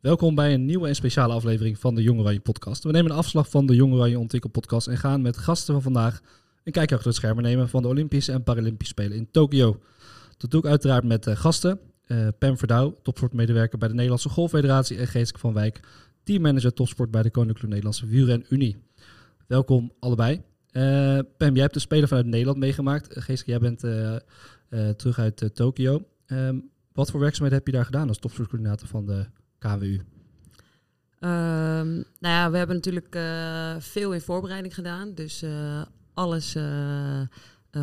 Welkom bij een nieuwe en speciale aflevering van de Jong Oranje podcast. We nemen een afslag van de Jong Oranje Ontwikkel podcast en gaan met gasten van vandaag een kijkje achter het scherm nemen van de Olympische en Paralympische Spelen in Tokio. Dat doe ik uiteraard met uh, gasten. Uh, Pam Verdouw, topsportmedewerker bij de Nederlandse Golffederatie en Geeske van Wijk, teammanager topsport bij de Koninklijke Nederlandse Wielren Unie. Welkom allebei. Uh, Pam, jij hebt de Spelen vanuit Nederland meegemaakt. Geeske, jij bent terug uit Tokio. Um, wat voor werkzaamheden heb je daar gedaan als topsportcoördinator van de KWU? Um, nou ja, we hebben natuurlijk uh, veel in voorbereiding gedaan. Dus uh, alles uh,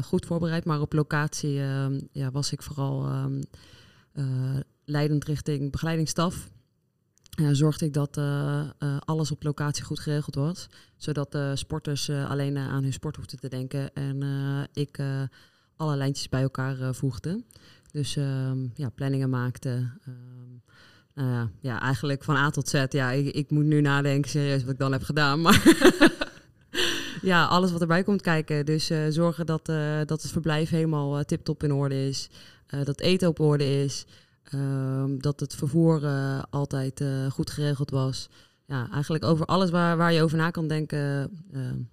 goed voorbereid. Maar op locatie ehm, ja, was ik vooral um, leidend richting begeleidingsstaf. zorgde ik dat alles op locatie goed geregeld was. Zodat de sporters alleen aan hun sport hoefden te denken. En ik alle lijntjes bij elkaar voegde. Dus ja, planningen maakte. Uh, ja, eigenlijk van A tot Z. Ja, ik, ik moet nu nadenken serieus wat ik dan heb gedaan. Maar ja, alles wat erbij komt kijken. Dus uh, zorgen dat, uh, dat het verblijf helemaal tip-top in orde is. dat eten op orde is. Ehm, dat het vervoer altijd goed geregeld was. Ja, eigenlijk over alles waar, waar je over na kan denken,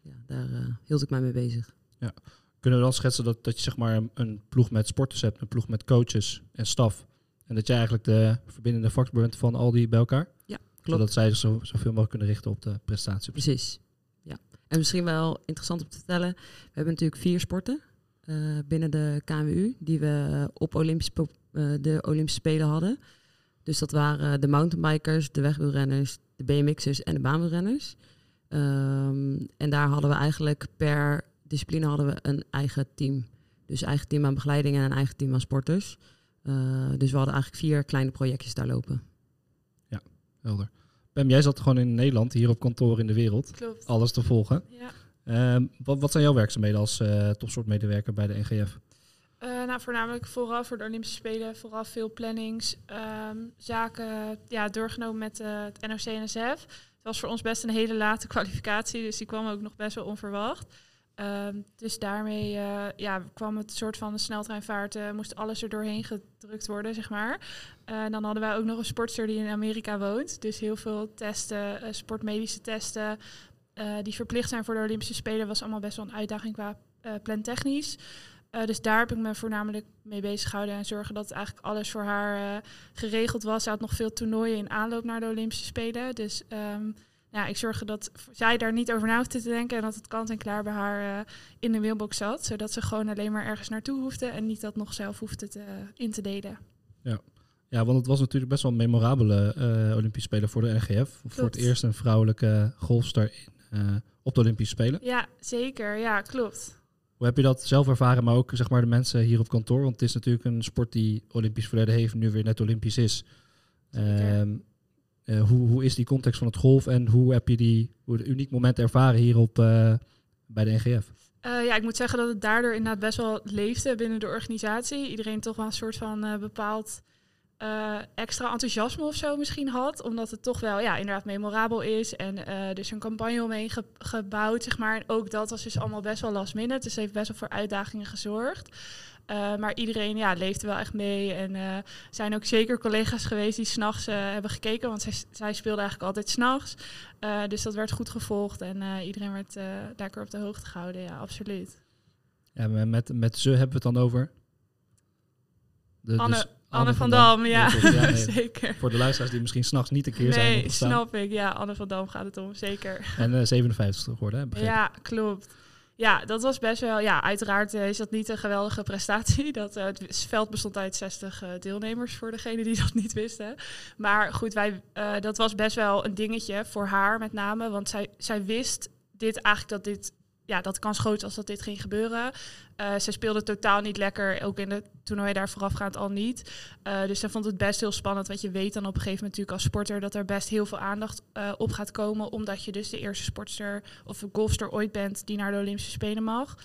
ja, daar hield ik mij mee bezig. Ja. Kunnen we dan schetsen dat, dat je zeg maar een ploeg met sporters hebt, een ploeg met coaches en staf? En dat jij eigenlijk de verbindende factor bent van al die bij elkaar. Ja, klopt. Zodat zij zich zo, zoveel mogelijk kunnen richten op de prestatie. Precies. Ja. En misschien wel interessant om te vertellen. We hebben natuurlijk vier sporten uh, binnen de KWU die we op Olympisch, uh, de Olympische Spelen hadden. Dus dat waren de mountainbikers, de wegwielrenners, de BMX'ers en de baanwielrenners. Um, en daar hadden we eigenlijk per discipline hadden we een eigen team. Dus eigen team aan begeleiding en een eigen team aan sporters. Uh, dus we hadden eigenlijk vier kleine projectjes daar lopen. Ja, helder. Pem, jij zat gewoon in Nederland, hier op kantoor in de wereld. Klopt. Alles te volgen. Ja. Uh, wat, wat, zijn jouw werkzaamheden als uh, topsportmedewerker bij de NGF? Uh, nou, voornamelijk vooral voor de Olympische Spelen, vooral veel plannings, um, zaken ja, doorgenomen met het NOC-NSF. Het was voor ons best een hele late kwalificatie, dus die kwam ook nog best wel onverwacht. Um, dus daarmee uh, ja, kwam het soort van de sneltreinvaart, uh, moest alles er doorheen gedrukt worden, zeg maar. Uh, dan hadden wij ook nog een sportster die in Amerika woont. Dus heel veel testen, sportmedische testen, die verplicht zijn voor de Olympische Spelen, was allemaal best wel een uitdaging qua plantechnisch. dus daar heb ik me voornamelijk mee bezig gehouden en zorgen dat eigenlijk alles voor haar geregeld was. Ze had nog veel toernooien in aanloop naar de Olympische Spelen. Dus um, ja, ik zorgde dat zij daar niet over na hoefde te denken en dat het kant en klaar bij haar uh, in de mailbox zat. Zodat ze gewoon alleen maar ergens naartoe hoefde en niet dat nog zelf hoefde te, in te delen. Ja. ja, want het was natuurlijk best wel een memorabele uh, Olympische Spelen voor de NGF. Klopt. Voor het eerst een vrouwelijke golfster in, op de Olympische Spelen. Ja, zeker. Ja, klopt. Hoe heb je dat zelf ervaren, maar ook zeg maar, de mensen hier op kantoor? Want het is natuurlijk een sport die Olympisch verleden heeft, nu weer net Olympisch is. Um, uh, hoe, hoe is die context van het golf en hoe heb je die hoe uniek moment ervaren hier op, uh, bij de NGF? Uh, ja, ik moet zeggen dat het daardoor inderdaad best wel leefde binnen de organisatie. Iedereen toch wel een soort van bepaald extra enthousiasme of zo misschien had. Omdat het toch wel ja, inderdaad memorabel is. En dus een campagne omheen ge gebouwd, zeg maar. En ook dat was dus allemaal best wel last minute. Dus heeft best wel voor uitdagingen gezorgd. Uh, maar iedereen ja, leefde wel echt mee. En er uh, zijn ook zeker collega's geweest die s'nachts uh, hebben gekeken. Want zij, zij speelde eigenlijk altijd s'nachts. dus dat werd goed gevolgd. En iedereen werd lekker op de hoogte gehouden. Ja, absoluut. Ja, met, met ze hebben we het dan over? De, Anne, dus Anne, Anne, van Dam, Dam ja. ja nee, zeker. Voor de luisteraars die misschien s'nachts niet een keer nee, zijn Nee, snap ik. Ja, Anne van Dam gaat het om, zeker. En 57 geworden, hè? Ja, klopt. Ja, dat was best wel. Ja, uiteraard uh, is dat niet een geweldige prestatie. Dat, uh, het veld bestond uit 60 uh, deelnemers voor degenen die dat niet wisten. Maar goed, wij, dat was best wel een dingetje voor haar met name. Want zij, zij wist dit eigenlijk dat dit ja, dat kans groot als dat dit ging gebeuren. Uh, ze speelde totaal niet lekker, ook in de toernooi daar voorafgaand al niet. Uh, dus ze vond het best heel spannend, want je weet dan op een gegeven moment natuurlijk als sporter dat er best heel veel aandacht uh, op gaat komen, omdat je dus de eerste sportster of golfster ooit bent die naar de Olympische Spelen mag.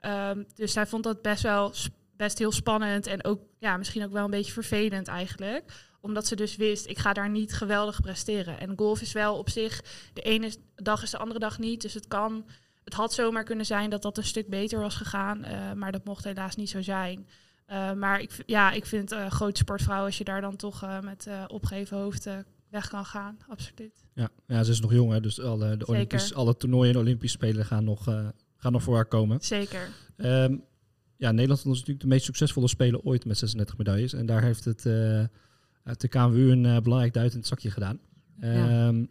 Um, dus zij vond dat best wel best heel spannend en ook ja, misschien ook wel een beetje vervelend eigenlijk omdat ze dus wist, ik ga daar niet geweldig presteren. En golf is wel op zich, de ene dag is de andere dag niet. Dus het kan het had zomaar kunnen zijn dat dat een stuk beter was gegaan, uh, maar dat mocht helaas niet zo zijn. Uh, maar ik, ja, ik vind uh, grote sportvrouw, als je daar dan toch met opgeheven hoofd weg kan gaan. Absoluut. Ja, ja ze is nog jong, hè, dus alle, de Olympisch, alle toernooien en Olympische Spelen gaan nog, gaan nog voor haar komen. Zeker. Um, ja, Nederland was natuurlijk de meest succesvolle speler ooit met 36 medailles. En daar heeft het uit de KMU een belangrijk duit in het zakje gedaan. Ja. Um,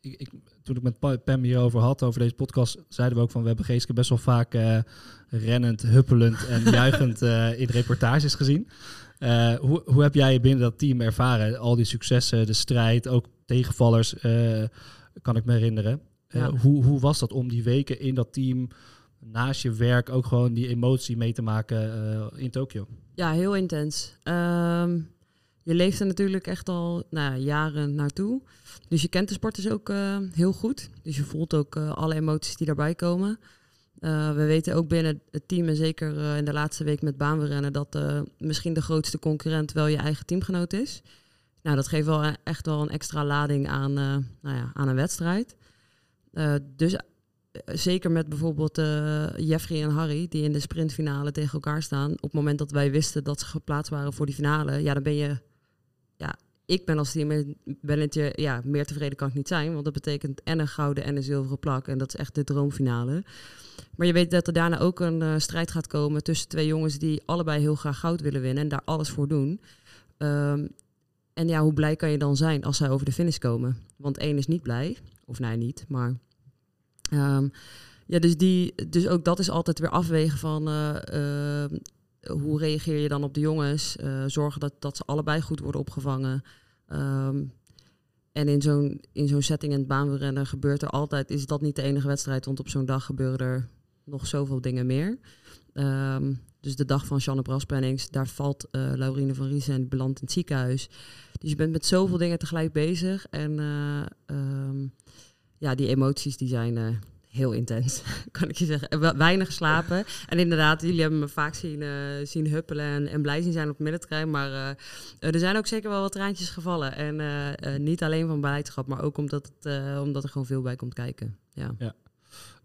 ik, ik, toen ik met Pam hierover had, over deze podcast, zeiden we ook van we hebben Geeske best wel vaak uh, rennend, huppelend en juichend uh, in reportages gezien. Uh, hoe, hoe heb jij binnen dat team ervaren? Al die successen, de strijd, ook tegenvallers, kan ik me herinneren. Ja. hoe, hoe was dat om die weken in dat team, naast je werk, ook gewoon die emotie mee te maken in Tokio? Ja, heel intens. Um, je leeft er natuurlijk echt al nou, jaren naartoe. Dus je kent de sporters ook uh, heel goed. Dus je voelt ook uh, alle emoties die daarbij komen. Uh, we weten ook binnen het team, en zeker in de laatste week met baanwielrennen, dat misschien de grootste concurrent wel je eigen teamgenoot is. Nou, dat geeft wel echt wel een extra lading aan, nou ja, aan een wedstrijd. dus zeker met bijvoorbeeld Jeffrey en Harry, die in de sprintfinale tegen elkaar staan. Op het moment dat wij wisten dat ze geplaatst waren voor die finale, ja, dan ben je ja, ik ben als teammanager, ja, meer tevreden kan ik niet zijn. Want dat betekent en een gouden en een zilveren plak. En dat is echt de droomfinale. Maar je weet dat er daarna ook een uh, strijd gaat komen tussen twee jongens die allebei heel graag goud willen winnen en daar alles voor doen. Um, en ja, hoe blij kan je dan zijn als zij over de finish komen? Want één is niet blij, of nee, niet, maar. Um, ja, dus, die, dus ook dat is altijd weer afwegen van uh, uh, hoe reageer je dan op de jongens? Uh, zorgen dat, dat ze allebei goed worden opgevangen. Um, en in zo'n, in zo'n setting in het baanwielrennen gebeurt er altijd, is dat niet de enige wedstrijd, want op zo'n dag gebeuren er nog zoveel dingen meer. Um, dus de dag van Janne Braspennings, daar valt uh, Laurine van Riesen en belandt in het ziekenhuis. Dus je bent met zoveel dingen tegelijk bezig. En uh, um, ja, die emoties die zijn heel intens, kan ik je zeggen. Weinig geslapen. En inderdaad, jullie hebben me vaak zien, uh, zien huppelen en, en, blij zien zijn op het middentrein. Maar uh, er zijn ook zeker wel wat traantjes gevallen. En uh, niet alleen van beleidschap, maar ook omdat, het, omdat er gewoon veel bij komt kijken. Ja. ja.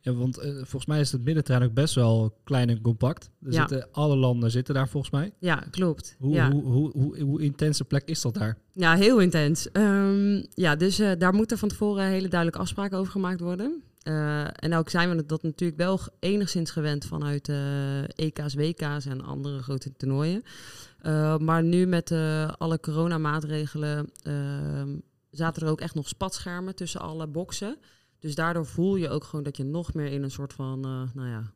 Ja, want volgens mij is het middentrein ook best wel klein en compact. Er ja. zitten, alle landen zitten daar volgens mij. Ja, klopt. Hoe, ja. Hoe, hoe, hoe, hoe, intense plek is dat daar? Ja, heel intens. Um, ja, dus daar moeten van tevoren hele duidelijke afspraken over gemaakt worden. Uh, en ook zijn we dat natuurlijk wel enigszins gewend vanuit uh, EK's, WK's en andere grote toernooien. Uh, maar nu met alle coronamaatregelen ehm, zaten er ook echt nog spatschermen tussen alle boxen. Dus daardoor voel je ook gewoon dat je nog meer in een soort van, nou ja,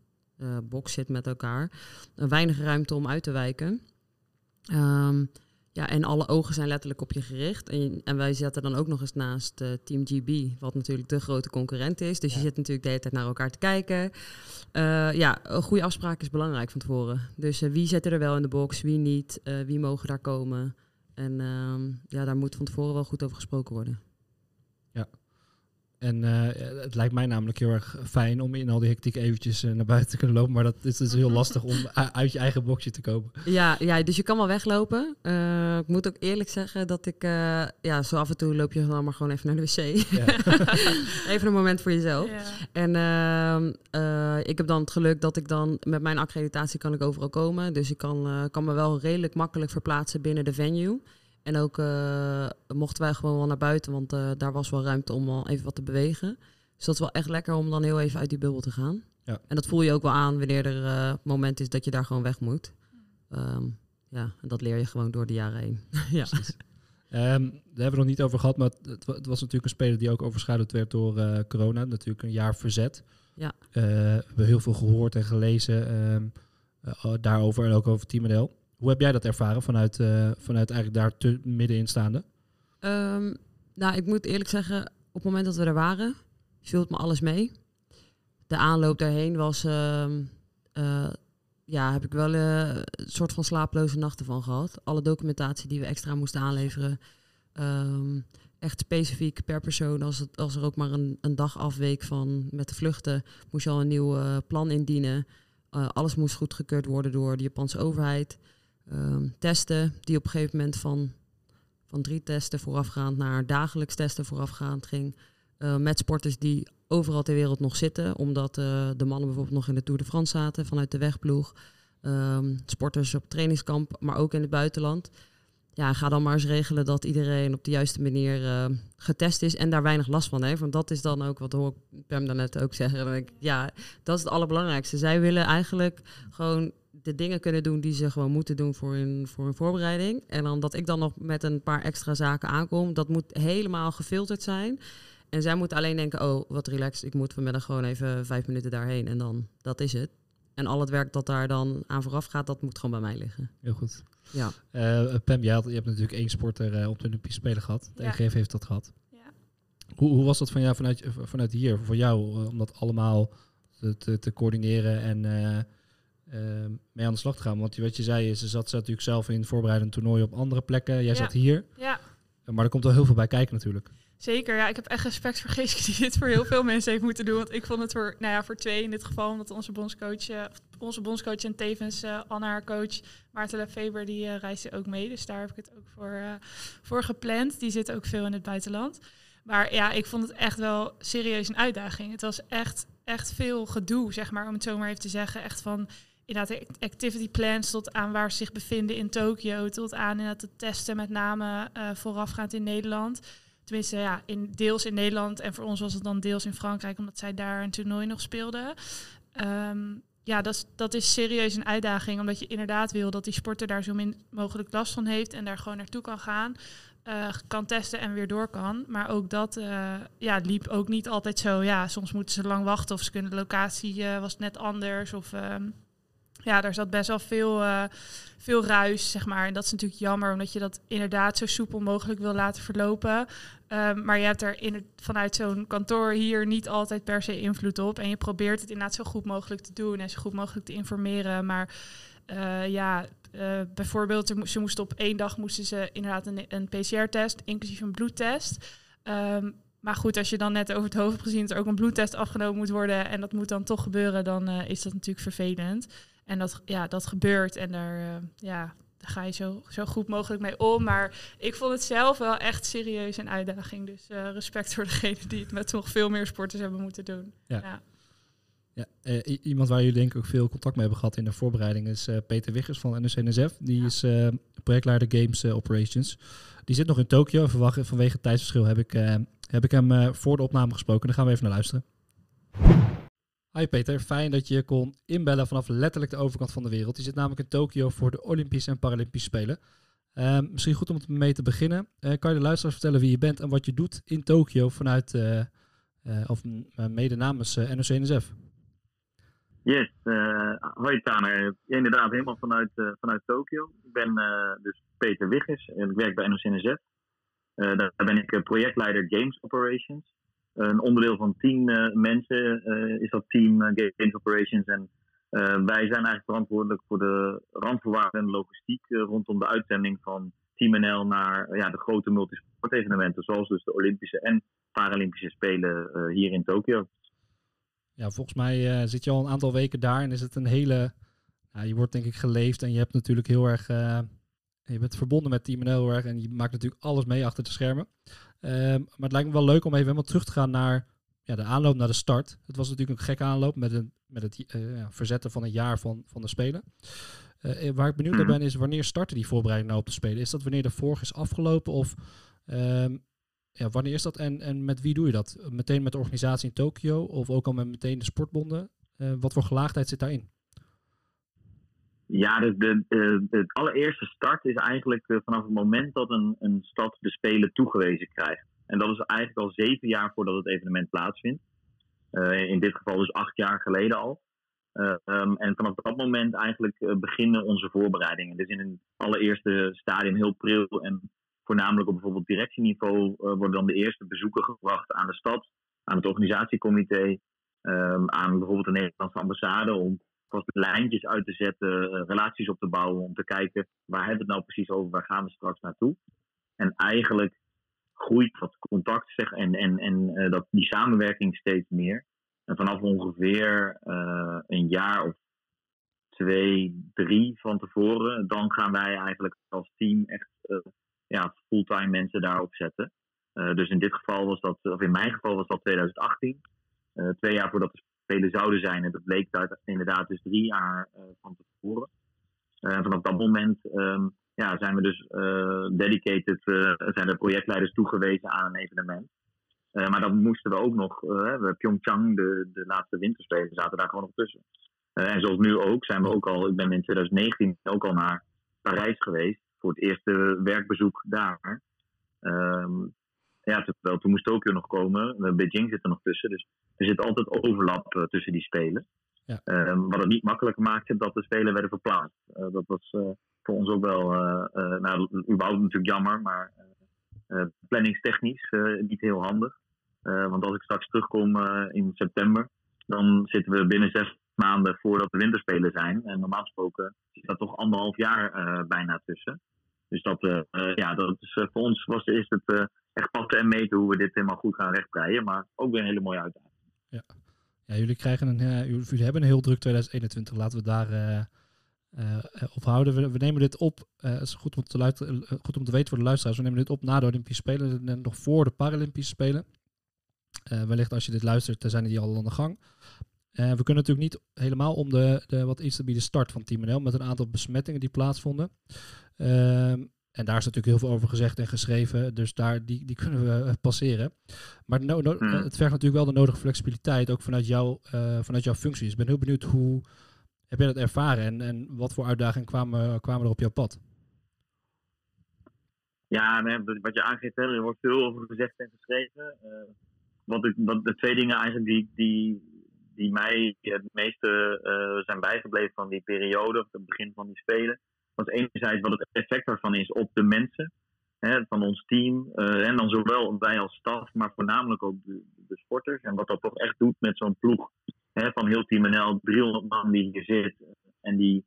box zit met elkaar. weinig ruimte om uit te wijken. Um, ja, en alle ogen zijn letterlijk op je gericht. En, en wij zetten dan ook nog eens naast uh, Team GB, wat natuurlijk de grote concurrent is. Dus je zit natuurlijk de hele tijd naar elkaar te kijken. Uh, ja, een goede afspraak is belangrijk van tevoren. Dus uh, wie zit er wel in de box, wie niet, wie mogen daar komen. En ehm, ja, daar moet van tevoren wel goed over gesproken worden. En uh, het lijkt mij namelijk heel erg fijn om in al die hectiek eventjes uh, naar buiten te kunnen lopen. Maar dat is dus heel lastig om uit je eigen boxje te komen. Ja, ja dus je kan wel weglopen. Uh, ik moet ook eerlijk zeggen dat ik... ja, zo af en toe loop je dan maar gewoon even naar de wc. Ja. even een moment voor jezelf. Ja. En ehm, ik heb dan het geluk dat ik dan... Met mijn accreditatie kan ik overal komen. Dus ik kan, kan me wel redelijk makkelijk verplaatsen binnen de venue. En ook uh, mochten wij gewoon wel naar buiten, want uh, daar was wel ruimte om wel even wat te bewegen. Dus dat is wel echt lekker om dan heel even uit die bubbel te gaan. Ja. En dat voel je ook wel aan wanneer er uh, moment is dat je daar gewoon weg moet. Um, ja, en dat leer je gewoon door de jaren heen. ja. Um, daar hebben we nog niet over gehad, maar het, het, was natuurlijk een speler die ook overschaduwd werd door uh, corona. Natuurlijk een jaar verzet. Ja. We hebben heel veel gehoord en gelezen um, uh, daarover en ook over het teammodel. Hoe heb jij dat ervaren vanuit, uh, vanuit eigenlijk daar te middenin staande? Um, nou, ik moet eerlijk zeggen, op het moment dat we er waren, viel het me alles mee. De aanloop daarheen was, uh, uh, ja, heb ik wel uh, een soort van slaaploze nachten van gehad. Alle documentatie die we extra moesten aanleveren. Um, echt specifiek per persoon. Als, als er ook maar een, een dag afweek van met de vluchten, moest je al een nieuw plan indienen. alles moest goedgekeurd worden door de Japanse overheid. Um, testen die op een gegeven moment van, van drie testen voorafgaand naar dagelijks testen voorafgaand ging. Uh, met sporters die overal ter wereld nog zitten, omdat uh, de mannen bijvoorbeeld nog in de Tour de France zaten vanuit de wegploeg. Um, sporters op trainingskamp, maar ook in het buitenland. ja, ga dan maar eens regelen dat iedereen op de juiste manier uh, getest is en daar weinig last van heeft. Want dat is dan ook wat hoor ik Pam daarnet ook zeggen. Ik, ja, dat is het allerbelangrijkste. Zij willen eigenlijk gewoon de dingen kunnen doen die ze gewoon moeten doen voor hun, voor hun voorbereiding. En dan dat ik dan nog met een paar extra zaken aankom, dat moet helemaal gefilterd zijn. En zij moeten alleen denken, oh, wat relaxed, ik moet vanmiddag gewoon even vijf minuten daarheen en dan, dat is het. En al het werk dat daar dan aan vooraf gaat, dat moet gewoon bij mij liggen. Heel goed. Ja. Uh, Pam, jij had, je hebt natuurlijk één sporter uh, op de Olympische Spelen gehad. De Ja. EGF heeft dat gehad. Ja. Hoe, hoe was dat van jou, vanuit, vanuit hier, voor jou, uh, om dat allemaal te, te, te coördineren en mee aan de slag te gaan? Want wat je zei is, ze zat, zat natuurlijk zelf in voorbereidend toernooi op andere plekken. Jij zat hier. Ja, Maar er komt wel heel veel bij kijken natuurlijk. Zeker, ja. Ik heb echt respect voor Geeske die dit voor heel veel mensen heeft moeten doen. Want ik vond het voor, nou ja, voor twee in dit geval, omdat onze bondscoach, eh, onze bondscoach en tevens uh, Anna, haar coach, Maarten Lefeber, die uh, reisde ook mee. Dus daar heb ik het ook voor, voor gepland. Die zit ook veel in het buitenland. Maar ja, ik vond het echt wel serieus een uitdaging. Het was echt, echt veel gedoe, zeg maar, om het zo maar even te zeggen. Echt van inderdaad activity plans tot aan waar ze zich bevinden in Tokio, tot aan inderdaad het testen met name uh, voorafgaand in Nederland. Tenminste, ja, in, deels in Nederland en voor ons was het dan deels in Frankrijk, omdat zij daar een toernooi nog speelden. Um, ja, dat is, dat is serieus een uitdaging, omdat je inderdaad wil dat die sporter daar zo min mogelijk last van heeft en daar gewoon naartoe kan gaan. Uh, kan testen en weer door kan. Maar ook dat uh, ja, liep ook niet altijd zo. Ja, soms moeten ze lang wachten of ze kunnen de locatie was net anders. Of um, ja, daar zat best wel veel, uh, veel ruis, zeg maar. En dat is natuurlijk jammer, omdat je dat inderdaad zo soepel mogelijk wil laten verlopen. Um, maar je hebt er in vanuit zo'n kantoor hier niet altijd per se invloed op. En je probeert het inderdaad zo goed mogelijk te doen en zo goed mogelijk te informeren. Maar uh, ja, uh, bijvoorbeeld, ze moesten op één dag moesten ze inderdaad een, een PCR-test, inclusief een bloedtest. Um, maar goed, als je dan net over het hoofd gezien dat er ook een bloedtest afgenomen moet worden en dat moet dan toch gebeuren, dan is dat natuurlijk vervelend. En dat, ja, dat gebeurt en daar, uh, ja, daar ga je zo, zo goed mogelijk mee om. Maar ik vond het zelf wel echt serieus een uitdaging. Dus uh, respect voor degene die het met nog veel meer sporters hebben moeten doen. Ja. ja. ja uh, iemand waar jullie denk ik ook veel contact mee hebben gehad in de voorbereiding is Peter Wiggers van NOC-NSF. Die ja. is projectleider Games Operations. Die zit nog in Tokio. Vanwege het tijdsverschil heb ik, heb ik hem voor de opname gesproken. Daar gaan we even naar luisteren. Hi Peter, fijn dat je kon inbellen vanaf letterlijk de overkant van de wereld. Je zit namelijk in Tokio voor de Olympische en Paralympische Spelen. Uh, misschien goed om mee te beginnen. Uh, kan je de luisteraars vertellen wie je bent en wat je doet in Tokio vanuit, uh, of mede namens NOC-NSF? Yes, hoi Taner. Inderdaad, helemaal vanuit, vanuit Tokio. Ik ben dus Peter Wiggers en ik werk bij NOC-NSF. daar ben ik projectleider Games Operations een onderdeel van tien uh, mensen uh, is dat team uh, Games Operations. En wij zijn eigenlijk verantwoordelijk voor de randvoorwaarden en logistiek rondom de uitzending van Team NL naar ja, de grote multisportevenementen, zoals dus de Olympische en Paralympische Spelen hier in Tokio. Ja, volgens mij zit je al een aantal weken daar en is het een hele. Je wordt denk ik geleefd en je hebt natuurlijk heel erg. je bent verbonden met Team NL heel erg en je maakt natuurlijk alles mee achter de schermen. Um, maar het lijkt me wel leuk om even helemaal terug te gaan naar ja, de aanloop naar de start. Het was natuurlijk een gekke aanloop met, een, met het uh, ja, verzetten van een jaar van, van de Spelen. Uh, waar ik benieuwd naar ben is wanneer starten die voorbereiding nou op de Spelen? Is dat wanneer de vorige is afgelopen of um, ja, wanneer is dat en, en met wie doe je dat? Meteen met de organisatie in Tokio of ook al met meteen de sportbonden? Uh, wat voor gelaagdheid zit daarin? Ja, de, de, de, allereerste start is eigenlijk uh, vanaf het moment dat een, een stad de Spelen toegewezen krijgt. En dat is eigenlijk al zeven jaar voordat het evenement plaatsvindt. Uh, in dit geval dus acht jaar geleden al. Uh, um, en vanaf dat moment eigenlijk beginnen onze voorbereidingen. Dus in een allereerste stadium heel pril en voornamelijk op bijvoorbeeld directieniveau worden dan de eerste bezoeken gebracht aan de stad, aan het organisatiecomité, um, aan bijvoorbeeld de Nederlandse ambassade om lijntjes uit te zetten, uh, relaties op te bouwen, om te kijken waar hebben we het nou precies over, waar gaan we straks naartoe. En eigenlijk groeit dat contact zeg, en, en, en uh, dat, die samenwerking steeds meer. En vanaf ongeveer uh, een jaar of twee, drie van tevoren, dan gaan wij eigenlijk als team echt ja, fulltime mensen daarop zetten. dus in dit geval was dat, of in mijn geval was dat 2018. twee jaar voordat de spelen zouden zijn. En dat bleek uit inderdaad dus drie jaar uh, van tevoren. Uh, vanaf dat moment um, ja, zijn we dus dedicated, zijn de projectleiders toegewezen aan een evenement. maar dan moesten we ook nog, we Pyeongchang, de, de laatste winterspelen, zaten daar gewoon nog tussen. en zoals nu ook, zijn we ook al, ik ben in 2019 ook al naar Parijs geweest voor het eerste werkbezoek daar. Um, ja, terwijl toen moest Tokio nog komen. Beijing zit er nog tussen. Dus er zit altijd overlap uh, tussen die spelen. Ja. Um, wat het niet makkelijker maakte dat de spelen werden verplaatst. Uh, dat was voor ons ook wel, nou, überhaupt natuurlijk jammer, maar planningstechnisch niet heel handig. want als ik straks terugkom in september, dan zitten we binnen zes maanden voordat de winterspelen zijn. En normaal gesproken zit dat toch anderhalf jaar bijna tussen. Dus dat, ja, dat is, voor ons was, is het echt passen en meten hoe we dit helemaal goed gaan rechtbreien. Maar ook weer een hele mooie uitdaging. Ja, ja jullie, krijgen een, uh, jullie hebben een heel druk 2021. Laten we daar uh, houden. We, we, nemen dit op. het is goed om, te goed om te weten voor de luisteraars. We nemen dit op na de Olympische Spelen en nog voor de Paralympische Spelen. wellicht als je dit luistert, zijn die al aan de gang. we kunnen natuurlijk niet helemaal om de, de wat instabiele start van Team NL met een aantal besmettingen die plaatsvonden. En daar is natuurlijk heel veel over gezegd en geschreven. Dus daar, die, die kunnen we eh, passeren. Maar no, no, hmm. het vergt natuurlijk wel de nodige flexibiliteit, ook vanuit, jou, uh, vanuit jouw functies. Ik ben heel benieuwd hoe heb jij dat ervaren en, en wat voor uitdagingen kwamen, kwamen er op jouw pad? Ja, wat je aangeeft, er wordt veel over gezegd en geschreven. Uh, wat ik, wat de twee dingen eigenlijk die, die, die mij het meeste uh, zijn bijgebleven van die periode, het begin van die spelen, was enerzijds wat het effect daarvan is op de mensen hè, van ons team. Uh, en dan zowel wij als staf, maar voornamelijk ook de, de sporters. En wat dat toch echt doet met zo'n ploeg hè, van heel Team NL, 300 man die hier zit. En die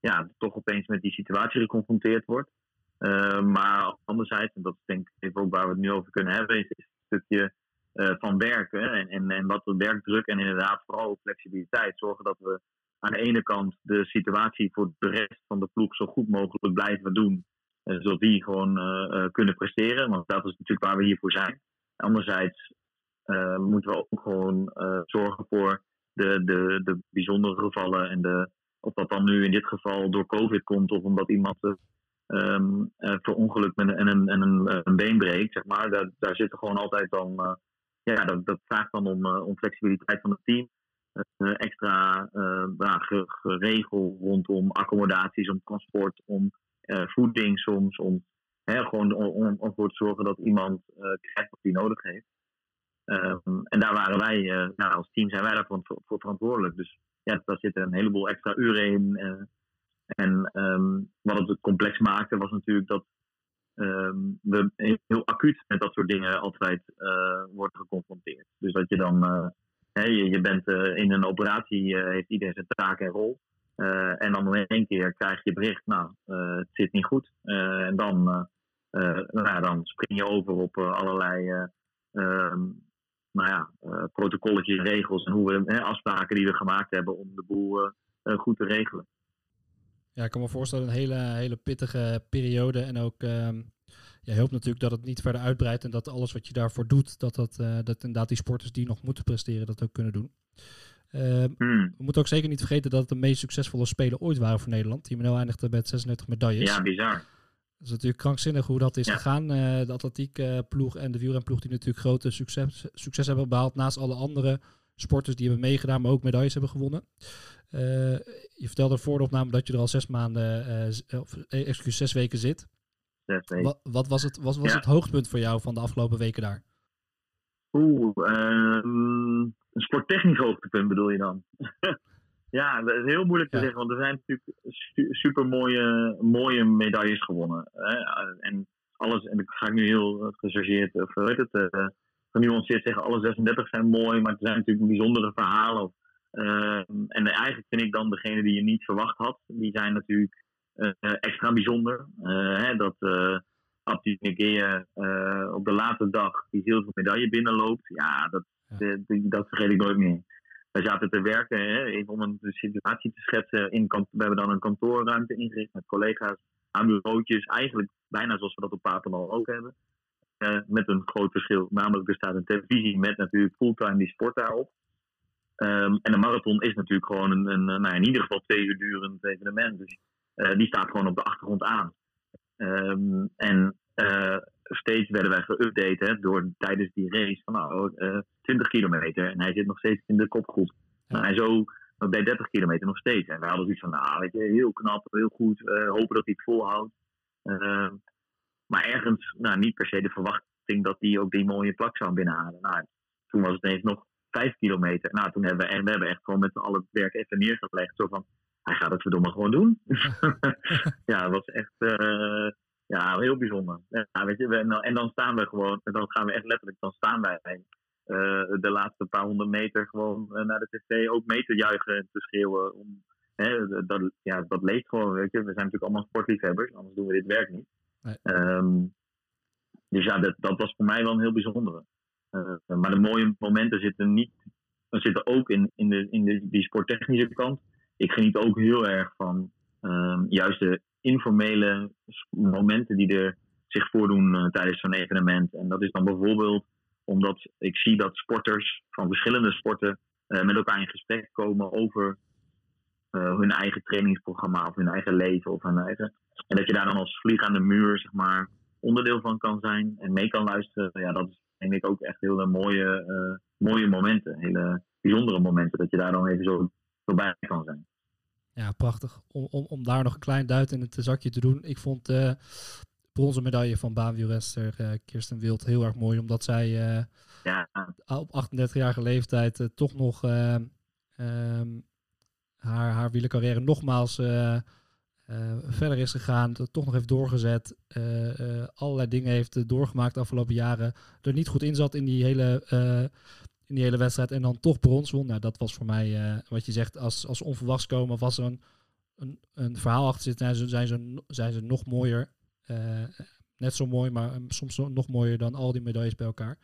ja, toch opeens met die situatie geconfronteerd wordt. Uh, maar anderzijds, en dat is denk ik ook waar we het nu over kunnen hebben, is, een stukje uh, van werken. En, en, en wat werkdruk en inderdaad vooral flexibiliteit. Zorgen dat we aan de ene kant de situatie voor de rest van de ploeg zo goed mogelijk blijven doen. Eh, zodat die gewoon uh, kunnen presteren. Want dat is natuurlijk waar we hier voor zijn. Anderzijds uh, moeten we ook gewoon zorgen voor de, de, de bijzondere gevallen. En de, of dat dan nu in dit geval door COVID komt of omdat iemand um, verongelukt met een, en een, een, een, been breekt. Zeg maar. daar, daar zit er gewoon altijd dan. ja, dat, dat vraagt dan om, om flexibiliteit van het team. Eh, extra uh, geregel rondom accommodaties, om transport, om eh, voeding soms, om hè, gewoon om, om ervoor te zorgen dat iemand krijgt wat hij nodig heeft. Ehm, en daar waren wij, nou, als team zijn wij daarvoor voor verantwoordelijk. Dus ja, daar zitten een heleboel extra uren in. en um, wat het complex maakte was natuurlijk dat um, we heel acuut met dat soort dingen altijd worden geconfronteerd. Dus dat je dan je, bent uh, in een operatie, uh, heeft iedereen zijn taak en rol. Uh, en dan in één keer krijg je bericht, nou, het zit niet goed. en dan, nou dan spring je over op allerlei ehm, nou ja, protocolletjes, regels en hoe we, afspraken die we gemaakt hebben om de boel goed te regelen. Ja, ik kan me voorstellen een hele, hele pittige periode en ook ehm, je hoopt natuurlijk dat het niet verder uitbreidt en dat alles wat je daarvoor doet, dat, dat, uh, dat inderdaad die sporters die nog moeten presteren, dat ook kunnen doen. Uh, We moeten ook zeker niet vergeten dat het de meest succesvolle spelen ooit waren voor Nederland. Team NL eindigde met 36 medailles. Ja, bizar. Dat is natuurlijk krankzinnig hoe dat is gegaan. Uh, de atletiekploeg en de wielrenploeg die natuurlijk grote succes, succes hebben behaald. Naast alle andere sporters die hebben meegedaan, maar ook medailles hebben gewonnen. Uh, je vertelde voor de opname dat je er al zes maanden, of excuus, zes weken zit. Wat, wat, was, het, wat was het hoogtepunt voor jou van de afgelopen weken daar? Oeh, um, een sporttechnisch hoogtepunt bedoel je dan? ja, dat is heel moeilijk te zeggen, want er zijn natuurlijk super mooie, mooie medailles gewonnen. Hè? En alles, en ik ga nu heel gechargeerd, of weet het, uh, genuanceerd zeggen, alle 36 zijn mooi, maar er zijn natuurlijk bijzondere verhalen. Uh, en eigenlijk vind ik dan degene die je niet verwacht had, die zijn natuurlijk extra bijzonder. Eh, hè, dat uh, Abdi Negea op de laatste dag die zilveren medaille binnenloopt. Ja, dat, dat vergeet ik nooit meer. Wij zaten te werken hè, om een situatie te schetsen. In, we hebben dan een kantoorruimte ingericht met collega's aan bureautjes. Eigenlijk bijna zoals we dat op Papendal ook hebben. Uh, met een groot verschil. Namelijk, er staat een televisie met natuurlijk fulltime die sport daarop. Um, en de marathon is natuurlijk gewoon een, een nou, in ieder geval twee uur durend evenement. Dus die staat gewoon op de achtergrond aan. Ehm, en steeds werden wij geüpdate door tijdens die race van nou, 20 kilometer. En hij zit nog steeds in de kopgroep. Ja. En zo bij 30 kilometer nog steeds. En wij hadden zoiets van, nou, weet je, heel knap, heel goed. hopen dat hij het volhoudt. Ehm, maar ergens, nou, niet per se de verwachting dat hij ook die mooie plak zou binnenhalen. Nou, toen was het ineens nog 5 kilometer. Nou, toen hebben we, we hebben echt gewoon met z'n allen het werk even neergelegd. Zo van, hij gaat het verdomme gewoon doen. ja, dat was echt uh, ja, heel bijzonder. Ja, weet je, we, en dan staan we gewoon, en dan gaan we echt letterlijk, dan staan wij uh, de laatste paar honderd meter gewoon uh, naar de tv ook mee te juichen en te schreeuwen. Om, hè, dat, ja, dat leeft gewoon, weet je. We zijn natuurlijk allemaal sportliefhebbers, anders doen we dit werk niet. Nee. Um, dus ja, dat, dat was voor mij wel een heel bijzondere. Uh, maar de mooie momenten zitten, niet, zitten ook in, in, de, in de, die sporttechnische kant. Ik geniet ook heel erg van um, juist de informele momenten die er zich voordoen uh, tijdens zo'n evenement. En dat is dan bijvoorbeeld omdat ik zie dat sporters van verschillende sporten uh, met elkaar in gesprek komen over hun eigen trainingsprogramma of hun eigen leven of hun eigen. En dat je daar dan als vlieg aan de muur, zeg maar, onderdeel van kan zijn en mee kan luisteren. Ja, dat is denk ik ook echt hele mooie, mooie momenten. Hele bijzondere momenten. Dat je daar dan even zo, zo bij kan zijn. Ja, prachtig. Om, om, om daar nog een klein duit in het zakje te doen. Ik vond de uh, bronzen medaille van baanwielrenster uh, Kirsten Wild heel erg mooi. Omdat zij uh, ja. op 38-jarige leeftijd toch nog um, haar, haar wielercarrière nogmaals uh, verder is gegaan, toch nog heeft doorgezet, uh, allerlei dingen heeft doorgemaakt de afgelopen jaren, er niet goed in zat in die hele, in die hele wedstrijd en dan toch brons won. Nou, dat was voor mij, wat je zegt, als, als onverwachts komen of als er een, een, een verhaal achter zit, zijn ze, zijn ze, zijn ze nog mooier. net zo mooi, maar soms nog mooier dan al die medailles bij elkaar.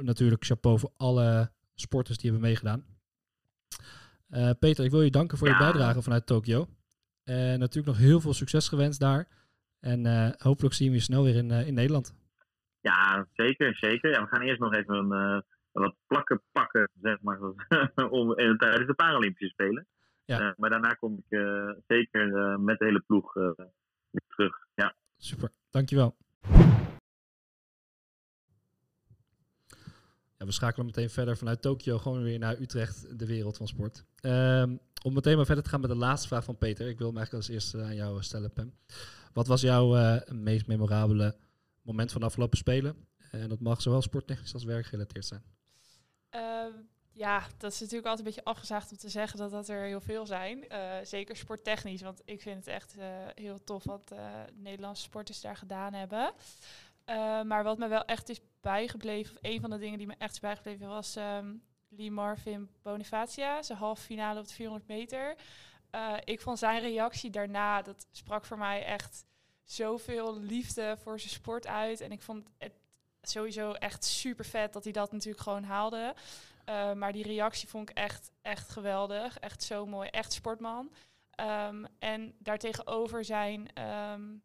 natuurlijk chapeau voor alle sporters die hebben meegedaan. Peter, ik wil je danken voor je bijdrage vanuit Tokio. En natuurlijk nog heel veel succes gewenst daar. En hopelijk zien we je snel weer in, in Nederland. Ja, zeker, zeker. Ja, we gaan eerst nog even een, uh, wat plakken pakken, zeg maar, om, tijdens de Paralympische Spelen. Ja. maar daarna kom ik zeker met de hele ploeg terug. Ja. Super, dankjewel. Ja, we schakelen meteen verder vanuit Tokio gewoon weer naar Utrecht, de wereld van sport. Um, om meteen maar verder te gaan met de laatste vraag van Peter. Ik wil hem eigenlijk als eerste aan jou stellen, Pam. Wat was jouw meest memorabele moment van de afgelopen Spelen? En dat mag zowel sporttechnisch als werkgerelateerd zijn. Uh, ja, dat is natuurlijk altijd een beetje afgezaagd om te zeggen dat dat er heel veel zijn. Uh, zeker sporttechnisch, want ik vind het echt uh, heel tof wat Nederlandse sporters daar gedaan hebben. maar wat me wel echt is bijgebleven, of een van de dingen die me echt is bijgebleven, was um, Lee Marvin Bonifacia, zijn halve finale op de 400 meter. Ik vond zijn reactie daarna, dat sprak voor mij echt zoveel liefde voor zijn sport uit. En ik vond het sowieso echt super vet dat hij dat natuurlijk gewoon haalde. Uh, maar die reactie vond ik echt, echt geweldig. Echt zo mooi. Echt sportman. Um, en daartegenover zijn um,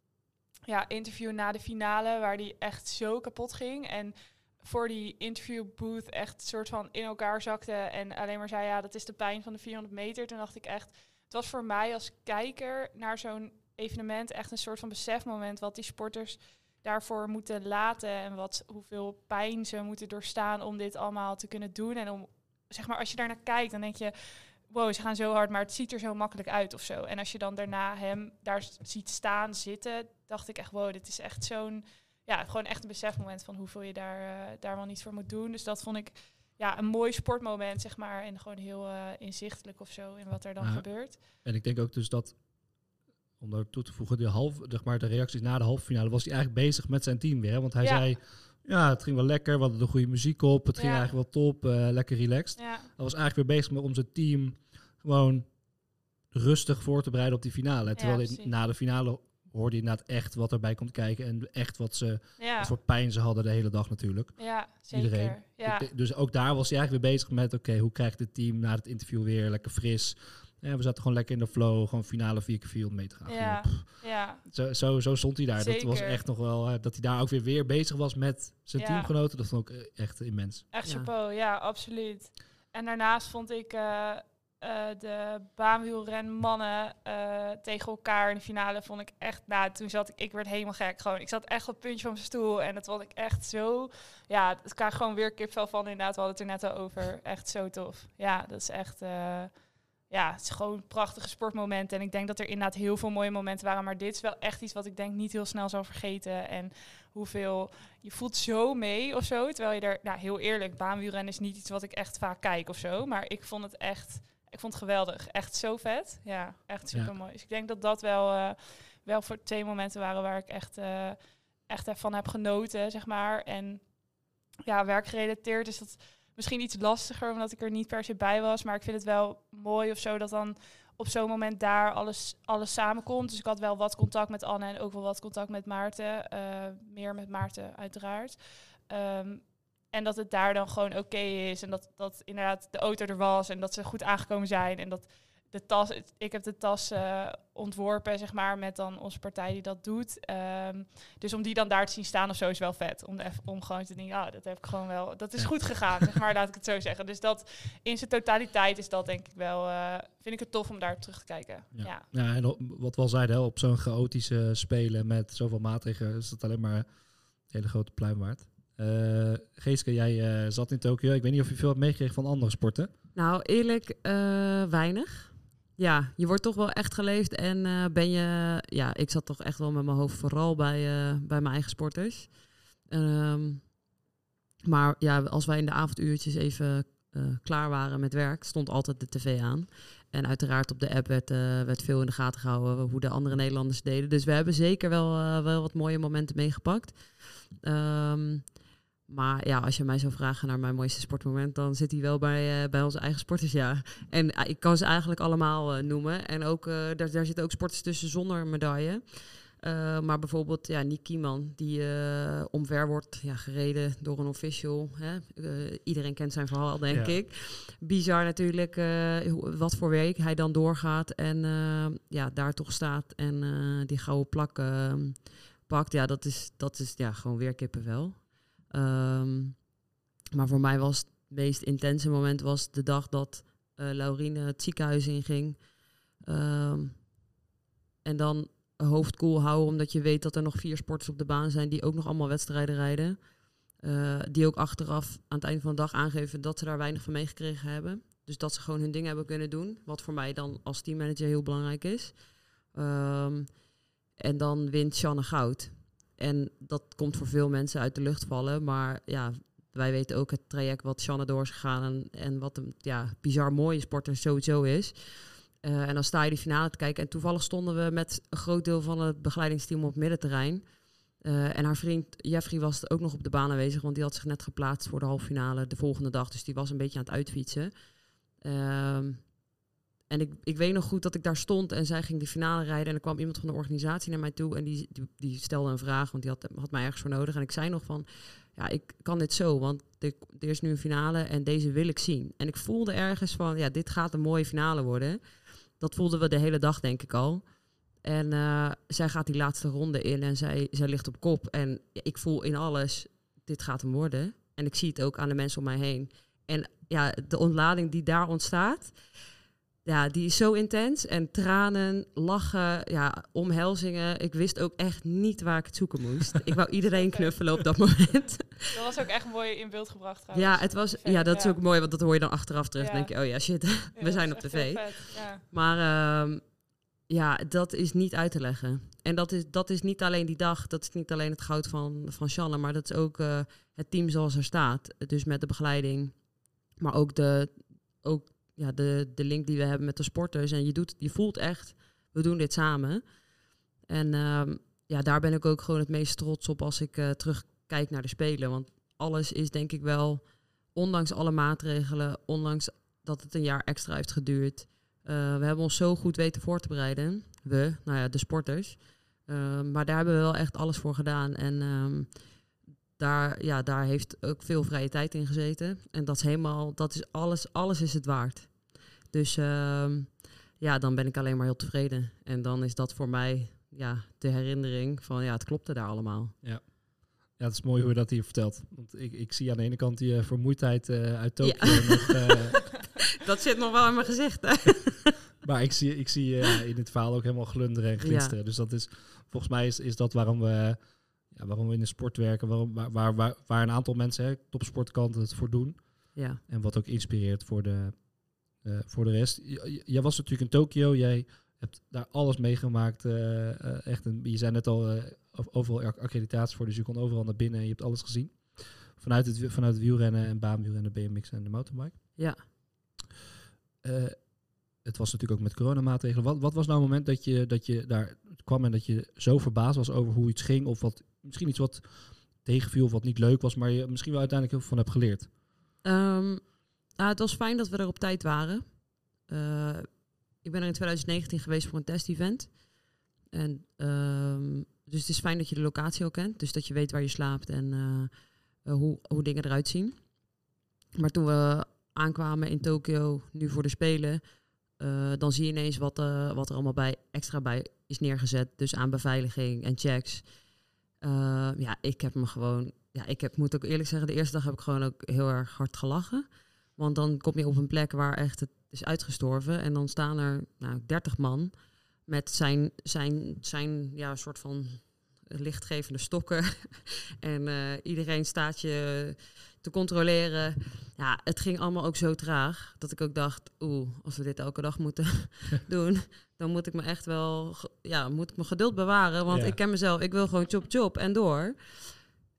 ja, interview na de finale, waar hij echt zo kapot ging. En voor die interview booth echt soort van in elkaar zakte en alleen maar zei ja, dat is de pijn van de 400 meter. Toen dacht ik echt, het was voor mij als kijker naar zo'n evenement echt een soort van besefmoment wat die sporters daarvoor moeten laten en wat hoeveel pijn ze moeten doorstaan om dit allemaal te kunnen doen en om zeg maar als je daarnaar kijkt dan denk je wow, ze gaan zo hard, maar het ziet er zo makkelijk uit of zo. En als je dan daarna hem daar ziet staan, zitten, dacht ik echt wow, dit is echt zo'n ja, gewoon echt een besefmoment van hoeveel je daar, uh, daar wel niet voor moet doen. Dus dat vond ik ja, een mooi sportmoment, zeg maar. En gewoon heel uh, inzichtelijk of zo in wat er dan gebeurt. En ik denk ook dus dat, om daar toe te voegen, de, half, zeg maar, de reacties na de halve finale, was hij eigenlijk bezig met zijn team weer. Want hij zei, ja, het ging wel lekker, we hadden de goede muziek op, het ging eigenlijk wel top, uh, lekker relaxed. Hij was eigenlijk weer bezig met om zijn team gewoon rustig voor te bereiden op die finale. Terwijl na de finale hoorde je inderdaad echt wat erbij komt kijken. En echt wat ze, ja. wat voor pijn ze hadden de hele dag natuurlijk. Ja, zeker. Iedereen. Ja. Dus ook daar was hij eigenlijk weer bezig met, oké, hoe krijgt het team na het interview weer lekker fris? Ja, we zaten gewoon lekker in de flow, gewoon finale vier keer 400 meter gaan. Ja, ja. Zo, zo, zo stond hij daar. Zeker. Dat was echt nog wel, dat hij daar ook weer, weer bezig was met zijn teamgenoten. Dat vond ik echt immens. Echt chapeau, ja, absoluut. En daarnaast vond ik... Uh, eh, de baanwielrenmannen uh, tegen elkaar in de finale vond ik echt, nou, toen zat ik, ik werd helemaal gek gewoon. Ik zat echt op het puntje van mijn stoel en dat vond ik echt zo, ja, het kan gewoon weer kipvel van inderdaad, we hadden het er net al over. Echt zo tof. Ja, dat is echt, uh, ja, het is gewoon een prachtige sportmomenten. En ik denk dat er inderdaad heel veel mooie momenten waren, maar dit is wel echt iets wat ik denk niet heel snel zal vergeten. En hoeveel, je voelt zo mee of zo, terwijl je er, nou heel eerlijk, baanwielrennen is niet iets wat ik echt vaak kijk of zo, maar ik vond het echt ik vond het geweldig. Echt zo vet. Ja, echt super mooi. Dus ik denk dat dat wel, uh, wel voor twee momenten waren waar ik echt, uh, echt van heb genoten, zeg maar. En ja, werkgerelateerd is dat misschien iets lastiger, omdat ik er niet per se bij was. Maar ik vind het wel mooi of zo dat dan op zo'n moment daar alles, alles samenkomt. Dus ik had wel wat contact met Anne en ook wel wat contact met Maarten. Uh, meer met Maarten, uiteraard. Um, en dat het daar dan gewoon oké is. En dat, dat inderdaad de auto er was. En dat ze goed aangekomen zijn. En dat de tas. Ik heb de tas uh, ontworpen, zeg maar, met dan onze partij die dat doet. Um, dus om die dan daar te zien staan of zo is wel vet. Om, even, om gewoon te denken, ah, dat heb ik gewoon wel. Dat is goed gegaan, zeg maar, laat ik het zo zeggen. Dus dat in zijn totaliteit is dat denk ik wel. Uh, vind ik het tof om daar terug te kijken. Ja, ja. ja en wat we al zeiden, op zo'n chaotische spelen met zoveel maatregelen is dat alleen maar een hele grote pluim waard. Uh, Geeske, jij uh, zat in Tokio. Ik weet niet of je veel hebt meegekregen van andere sporten. Nou, eerlijk, uh, weinig. Ja, je wordt toch wel echt geleefd en ben je... Ja, ik zat toch echt wel met mijn hoofd vooral bij, bij mijn eigen sporters. Um, maar ja, als wij in de avonduurtjes even klaar waren met werk, stond altijd de tv aan. En uiteraard op de app werd, werd veel in de gaten gehouden hoe de andere Nederlanders deden. Dus we hebben zeker wel, wel wat mooie momenten meegepakt. Um, maar ja, als je mij zou vragen naar mijn mooiste sportmoment, dan zit hij wel bij, uh, bij onze eigen sporters, ja. En uh, ik kan ze eigenlijk allemaal uh, noemen. En ook, daar, daar zitten ook sporters tussen zonder medaille. maar bijvoorbeeld, ja, Nick Kieman, die omver wordt ja, gereden door een official. Hè? iedereen kent zijn verhaal, denk ja. ik. Bizar natuurlijk, wat voor week hij dan doorgaat en ja, daar toch staat en die gouden plak pakt. Ja, dat is, dat is ja, gewoon weer kippenvel. Um, maar voor mij was het meest intense moment was de dag dat uh, Laurine het ziekenhuis inging. Um, en dan hoofd houden, omdat je weet dat er nog vier sporters op de baan zijn die ook nog allemaal wedstrijden rijden. Uh, die ook achteraf aan het einde van de dag aangeven dat ze daar weinig van meegekregen hebben. Dus dat ze gewoon hun ding hebben kunnen doen. Wat voor mij dan als teammanager heel belangrijk is. Um, en dan wint Shanne goud. En dat komt voor veel mensen uit de lucht vallen. Maar ja, wij weten ook het traject wat Shanna door is gegaan. En, en wat een ja, bizar mooie sporter sowieso is. Uh, en dan sta je die finale te kijken. En toevallig stonden we met een groot deel van het begeleidingsteam op middenterrein. Uh, en haar vriend Jeffrey was ook nog op de baan aanwezig, want die had zich net geplaatst voor de halve finale de volgende dag. Dus die was een beetje aan het uitfietsen. Uh, en ik, ik weet nog goed dat ik daar stond en zij ging de finale rijden. En er kwam iemand van de organisatie naar mij toe en die, die, stelde een vraag, want die had, had mij ergens voor nodig. En ik zei nog van, ja, ik kan dit zo, want er, is nu een finale en deze wil ik zien. En ik voelde ergens van, ja, dit gaat een mooie finale worden. Dat voelden we de hele dag, denk ik al. En uh, zij gaat die laatste ronde in en zij, zij ligt op kop. En ik voel in alles, dit gaat hem worden. En ik zie het ook aan de mensen om mij heen. En ja, de ontlading die daar ontstaat ja, die is zo intens. En tranen, lachen, ja, omhelzingen. Ik wist ook echt niet waar ik het zoeken moest. ik wou iedereen knuffelen op dat moment. Dat was ook echt mooi in beeld gebracht trouwens. Ja, het was, ja dat is ook mooi, want dat hoor je dan achteraf terug. Ja. denk je, oh ja, shit, we zijn op tv. Ja. Maar uh, ja, dat is niet uit te leggen. En dat is, dat is niet alleen die dag, dat is niet alleen het goud van, van Shanna, maar dat is ook uh, het team zoals er staat. Dus met de begeleiding, maar ook de, ook ja, de, de link die we hebben met de sporters. En je, doet, je voelt echt, we doen dit samen. En um, ja, daar ben ik ook gewoon het meest trots op als ik uh, terugkijk naar de Spelen. Want alles is denk ik wel, ondanks alle maatregelen, ondanks dat het een jaar extra heeft geduurd. Uh, we hebben ons zo goed weten voor te bereiden. We, nou ja, de sporters. Uh, maar daar hebben we wel echt alles voor gedaan. En um, daar, ja, daar heeft ook veel vrije tijd in gezeten. En dat is helemaal, dat is alles, alles is het waard. Dus uh, ja, dan ben ik alleen maar heel tevreden. En dan is dat voor mij ja, de herinnering van ja, het klopte daar allemaal. Ja. Ja, het is mooi hoe je dat hier vertelt. Want ik, ik zie aan de ene kant die uh, vermoeidheid uh, uit Tokio ja. uh, Dat zit nog wel in mijn gezicht. Hè? Maar ik zie, ik zie in het verhaal ook helemaal glunderen en glinsteren. Dus dat is, volgens mij is, is dat waarom we, ja, waarom we in de sport werken. Waarom, waar, waar, waar, waar een aantal mensen, hè, topsportkanten, het voor doen. Ja. En wat ook inspireert voor de, uh, voor de rest. J jij was natuurlijk in Tokio. Jij hebt daar alles meegemaakt. Uh, echt een, je zei net al, overal accreditatie voor. Dus je kon overal naar binnen en je hebt alles gezien. Vanuit het, vanuit het wielrennen en baanwielrennen, BMX en de motorbike. Ja. Het was natuurlijk ook met coronamaatregelen. Wat, wat was nou het moment dat je, dat je daar kwam en dat je zo verbaasd was over hoe iets ging? Of wat, misschien iets wat tegenviel of wat niet leuk was, maar je misschien wel uiteindelijk heel veel van hebt geleerd? Um, het was fijn dat we er op tijd waren. Uh, ik ben er in 2019 geweest voor een test-event. En, um, dus het is fijn dat je de locatie ook kent. Dus dat je weet waar je slaapt en uh, hoe, hoe dingen eruit zien. Maar toen we aankwamen in Tokio, nu voor de Spelen, uh, dan zie je ineens wat, wat er allemaal bij, extra bij is neergezet. Dus aan beveiliging en checks. ja, ik heb me gewoon ja, ik heb, moet ook eerlijk zeggen, de eerste dag heb ik gewoon ook heel erg hard gelachen. Want dan kom je op een plek waar echt het is uitgestorven. En dan staan er nou, 30 man met zijn, zijn, zijn ja, soort van lichtgevende stokken. en iedereen staat je te controleren. Ja, het ging allemaal ook zo traag dat ik ook dacht, oeh, als we dit elke dag moeten doen, dan moet ik me echt wel, ja, moet ik mijn geduld bewaren. Want Ja. ik ken mezelf, ik wil gewoon chop chop en door.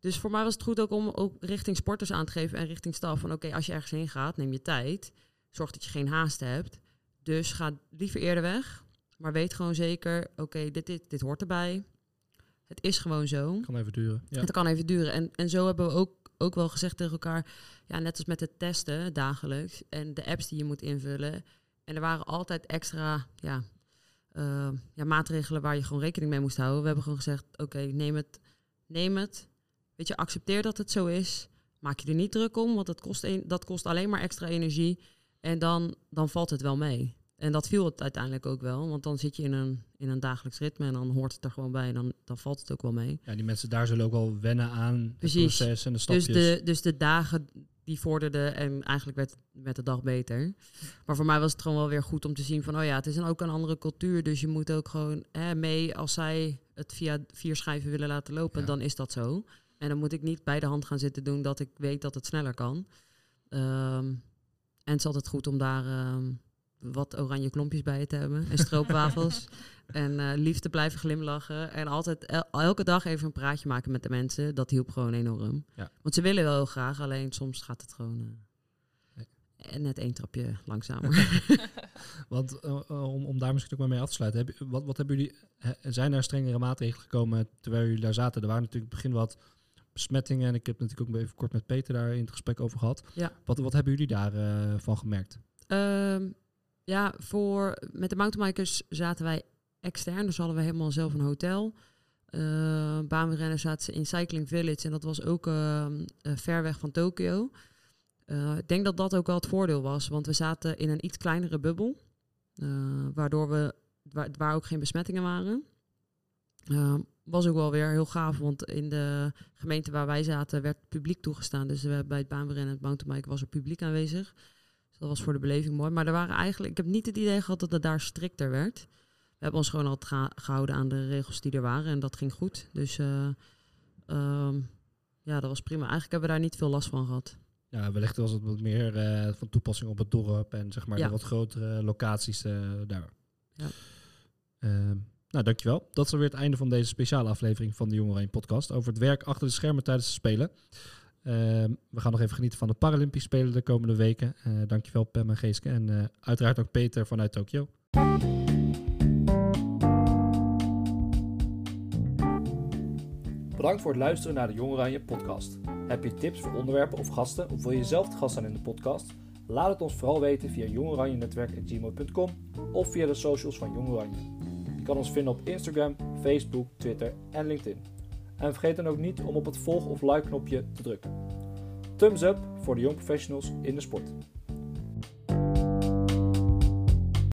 Dus voor mij was het goed ook om ook richting sporters aan te geven en richting staf van oké, als je ergens heen gaat, neem je tijd. Zorg dat je geen haast hebt. Dus ga liever eerder weg. Maar weet gewoon zeker, oké, dit, dit, dit hoort erbij. Het is gewoon zo. Kan even duren. Ja. Het kan even duren. En, en zo hebben we ook, ook wel gezegd tegen elkaar, ja, net als met het testen dagelijks en de apps die je moet invullen. En er waren altijd extra ja, uh, ja, maatregelen waar je gewoon rekening mee moest houden. We hebben gewoon gezegd, oké, neem het, neem het. Weet je, accepteer dat het zo is. Maak je er niet druk om, want dat kost, een, dat kost alleen maar extra energie. En dan, dan valt het wel mee. En dat viel het uiteindelijk ook wel. Want dan zit je in een, in een dagelijks ritme en dan hoort het er gewoon bij. En dan, dan valt het ook wel mee. ja, die mensen daar zullen ook wel wennen aan Precies. het proces en de stapjes. Dus de, dus de dagen die vorderden en eigenlijk werd, werd de dag beter. Maar voor mij was het gewoon wel weer goed om te zien van... oh ja, het is dan ook een andere cultuur. Dus je moet ook gewoon hè, mee als zij het via vier schijven willen laten lopen. Ja. Dan is dat zo. En dan moet ik niet bij de hand gaan zitten doen dat ik weet dat het sneller kan. Um, en het is altijd goed om daar um, wat oranje klompjes bij je te hebben. En stroopwafels. en uh, lief te blijven glimlachen. En altijd el elke dag even een praatje maken met de mensen. Dat hielp gewoon enorm. Ja. Want ze willen wel heel graag. Alleen soms gaat het gewoon... Uh, nee. Net één trapje langzamer. Want uh, om, om daar misschien ook maar mee af te sluiten. Heb, wat, wat hebben jullie... Zijn er strengere maatregelen gekomen terwijl jullie daar zaten? Er waren natuurlijk in het begin wat besmettingen. En ik heb natuurlijk ook even kort met Peter daar in het gesprek over gehad. Ja. Wat, wat hebben jullie daarvan uh, van gemerkt? Um, ja, voor, met de mountainbikers zaten wij extern. Dus hadden we helemaal zelf een hotel. Uh, baanrenners zaten in Cycling Village. En dat was ook uh, ver weg van Tokio. Uh, ik denk dat dat ook wel het voordeel was. Want we zaten in een iets kleinere bubbel. waardoor we, waar, ook geen besmettingen waren. was ook wel weer heel gaaf, want in de gemeente waar wij zaten werd publiek toegestaan. Dus bij het baanrennen en het mountainbiken was er publiek aanwezig. Dus dat was voor de beleving mooi. Maar er waren eigenlijk, ik heb niet het idee gehad dat het daar strikter werd. We hebben ons gewoon altijd geha gehouden aan de regels die er waren en dat ging goed. Dus uh, um, ja, dat was prima. Eigenlijk hebben we daar niet veel last van gehad. Ja, wellicht was het wat meer uh, van toepassing op het dorp en zeg maar Ja. de wat grotere locaties uh, daar. Ja. Uh, nou, dankjewel. Dat is alweer het einde van deze speciale aflevering van de Jongeren in podcast over het werk achter de schermen tijdens de Spelen. Uh, we gaan nog even genieten van de Paralympische Spelen de komende weken. Uh, dankjewel Pam en Geeske en uh, uiteraard ook Peter vanuit Tokio. Bedankt voor het luisteren naar de Jong Oranje podcast. Heb je tips voor onderwerpen of gasten of wil je zelf gast zijn in de podcast? Laat het ons vooral weten via jongoranjenetwerk.gmail.com of via de socials van Jong Oranje. Je kan ons vinden op Instagram, Facebook, Twitter en LinkedIn. En vergeet dan ook niet om op het volg- of like-knopje te drukken. Thumbs up voor de jong professionals in de sport.